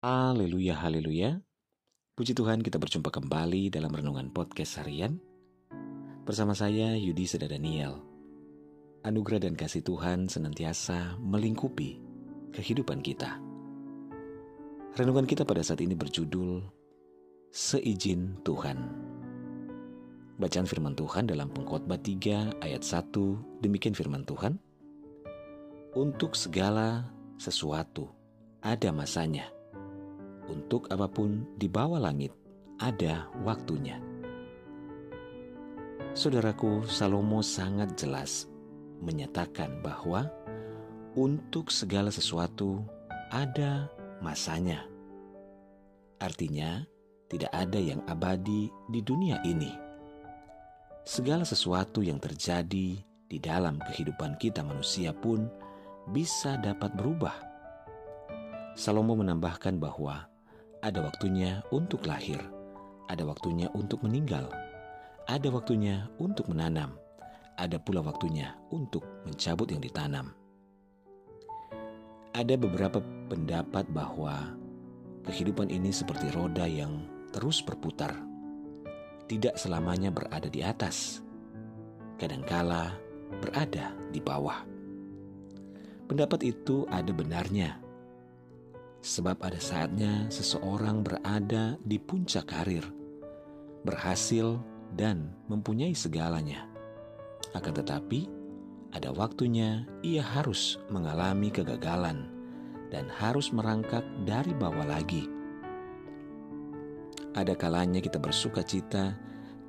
Haleluya, haleluya. Puji Tuhan kita berjumpa kembali dalam Renungan Podcast Harian. Bersama saya Yudi Seda Daniel. Anugerah dan kasih Tuhan senantiasa melingkupi kehidupan kita. Renungan kita pada saat ini berjudul Seizin Tuhan. Bacaan firman Tuhan dalam pengkhotbah 3 ayat 1 demikian firman Tuhan. Untuk segala sesuatu ada masanya. Untuk apa pun di bawah langit ada waktunya. Saudaraku, Salomo sangat jelas menyatakan bahwa untuk segala sesuatu ada masanya. Artinya, tidak ada yang abadi di dunia ini. Segala sesuatu yang terjadi di dalam kehidupan kita manusia pun bisa dapat berubah. Salomo menambahkan bahwa ada waktunya untuk lahir, ada waktunya untuk meninggal, ada waktunya untuk menanam, ada pula waktunya untuk mencabut yang ditanam. Ada beberapa pendapat bahwa kehidupan ini seperti roda yang terus berputar, tidak selamanya berada di atas, kadangkala berada di bawah. Pendapat itu ada benarnya, sebab ada saatnya seseorang berada di puncak karir, berhasil, dan mempunyai segalanya. Akan tetapi, ada waktunya ia harus mengalami kegagalan dan harus merangkak dari bawah lagi. Ada kalanya kita bersuka cita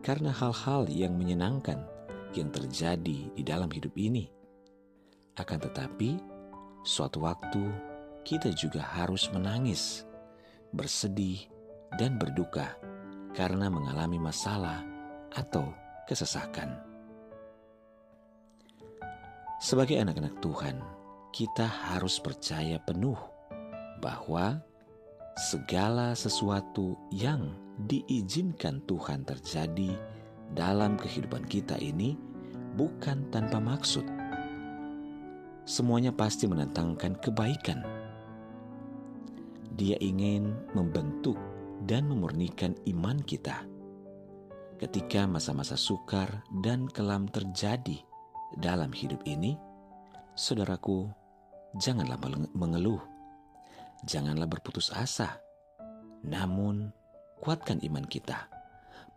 karena hal-hal yang menyenangkan yang terjadi di dalam hidup ini. Akan tetapi, suatu waktu kita juga harus menangis, bersedih, dan berduka karena mengalami masalah atau kesesakan. Sebagai anak-anak Tuhan, kita harus percaya penuh bahwa segala sesuatu yang diizinkan Tuhan terjadi dalam kehidupan kita ini bukan tanpa maksud. Semuanya pasti menentangkan kebaikan. Dia ingin membentuk dan memurnikan iman kita. Ketika masa-masa sukar dan kelam terjadi, dalam hidup ini, saudaraku, janganlah mengeluh, janganlah berputus asa, namun kuatkan iman kita.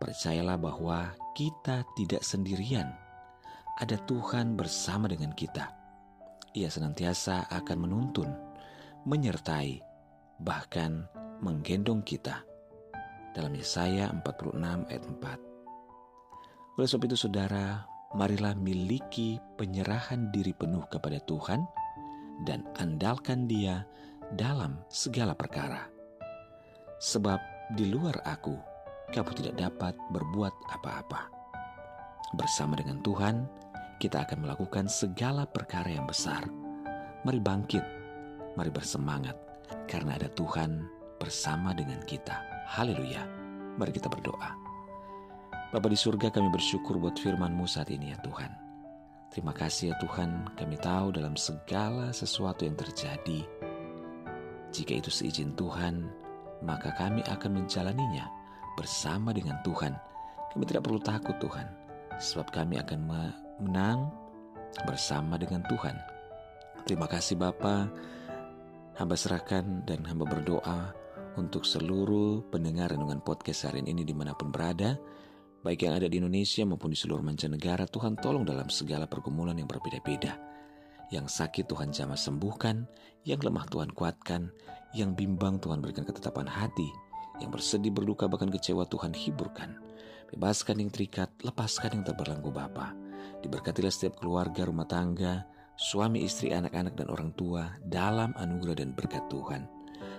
Percayalah bahwa kita tidak sendirian. Ada Tuhan bersama dengan kita. Ia senantiasa akan menuntun, menyertai, bahkan menggendong kita. Dalam Yesaya 46 ayat 4. Oleh sebab itu saudara, marilah miliki penyerahan diri penuh kepada Tuhan dan andalkan Dia dalam segala perkara. Sebab di luar aku, kamu tidak dapat berbuat apa-apa. Bersama dengan Tuhan, kita akan melakukan segala perkara yang besar. Mari bangkit, mari bersemangat, karena ada Tuhan bersama dengan kita. Haleluya! Mari kita berdoa. Bapa di surga kami bersyukur buat firman-Mu saat ini ya Tuhan. Terima kasih ya Tuhan, kami tahu dalam segala sesuatu yang terjadi, jika itu seizin Tuhan, maka kami akan menjalaninya bersama dengan Tuhan. Kami tidak perlu takut Tuhan, sebab kami akan menang bersama dengan Tuhan. Terima kasih Bapa, hamba serahkan dan hamba berdoa untuk seluruh pendengar renungan podcast hari ini di mana pun berada, baik yang ada di Indonesia maupun di seluruh mancanegara, Tuhan tolong dalam segala pergumulan yang berbeda-beda. Yang sakit Tuhan jamah sembuhkan, yang lemah Tuhan kuatkan, yang bimbang Tuhan berikan ketetapan hati, yang bersedih berduka bahkan kecewa Tuhan hiburkan. Bebaskan yang terikat, lepaskan yang terbelenggu Bapa. Diberkatilah setiap keluarga, rumah tangga, suami, istri, anak-anak, dan orang tua dalam anugerah dan berkat Tuhan.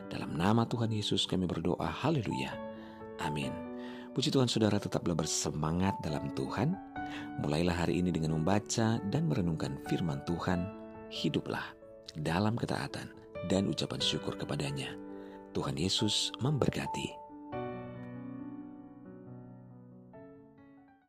Dalam nama Tuhan Yesus kami berdoa, haleluya. Amin. Puji Tuhan saudara tetaplah bersemangat dalam Tuhan. Mulailah hari ini dengan membaca dan merenungkan firman Tuhan. Hiduplah dalam ketaatan dan ucapan syukur kepadanya. Tuhan Yesus memberkati.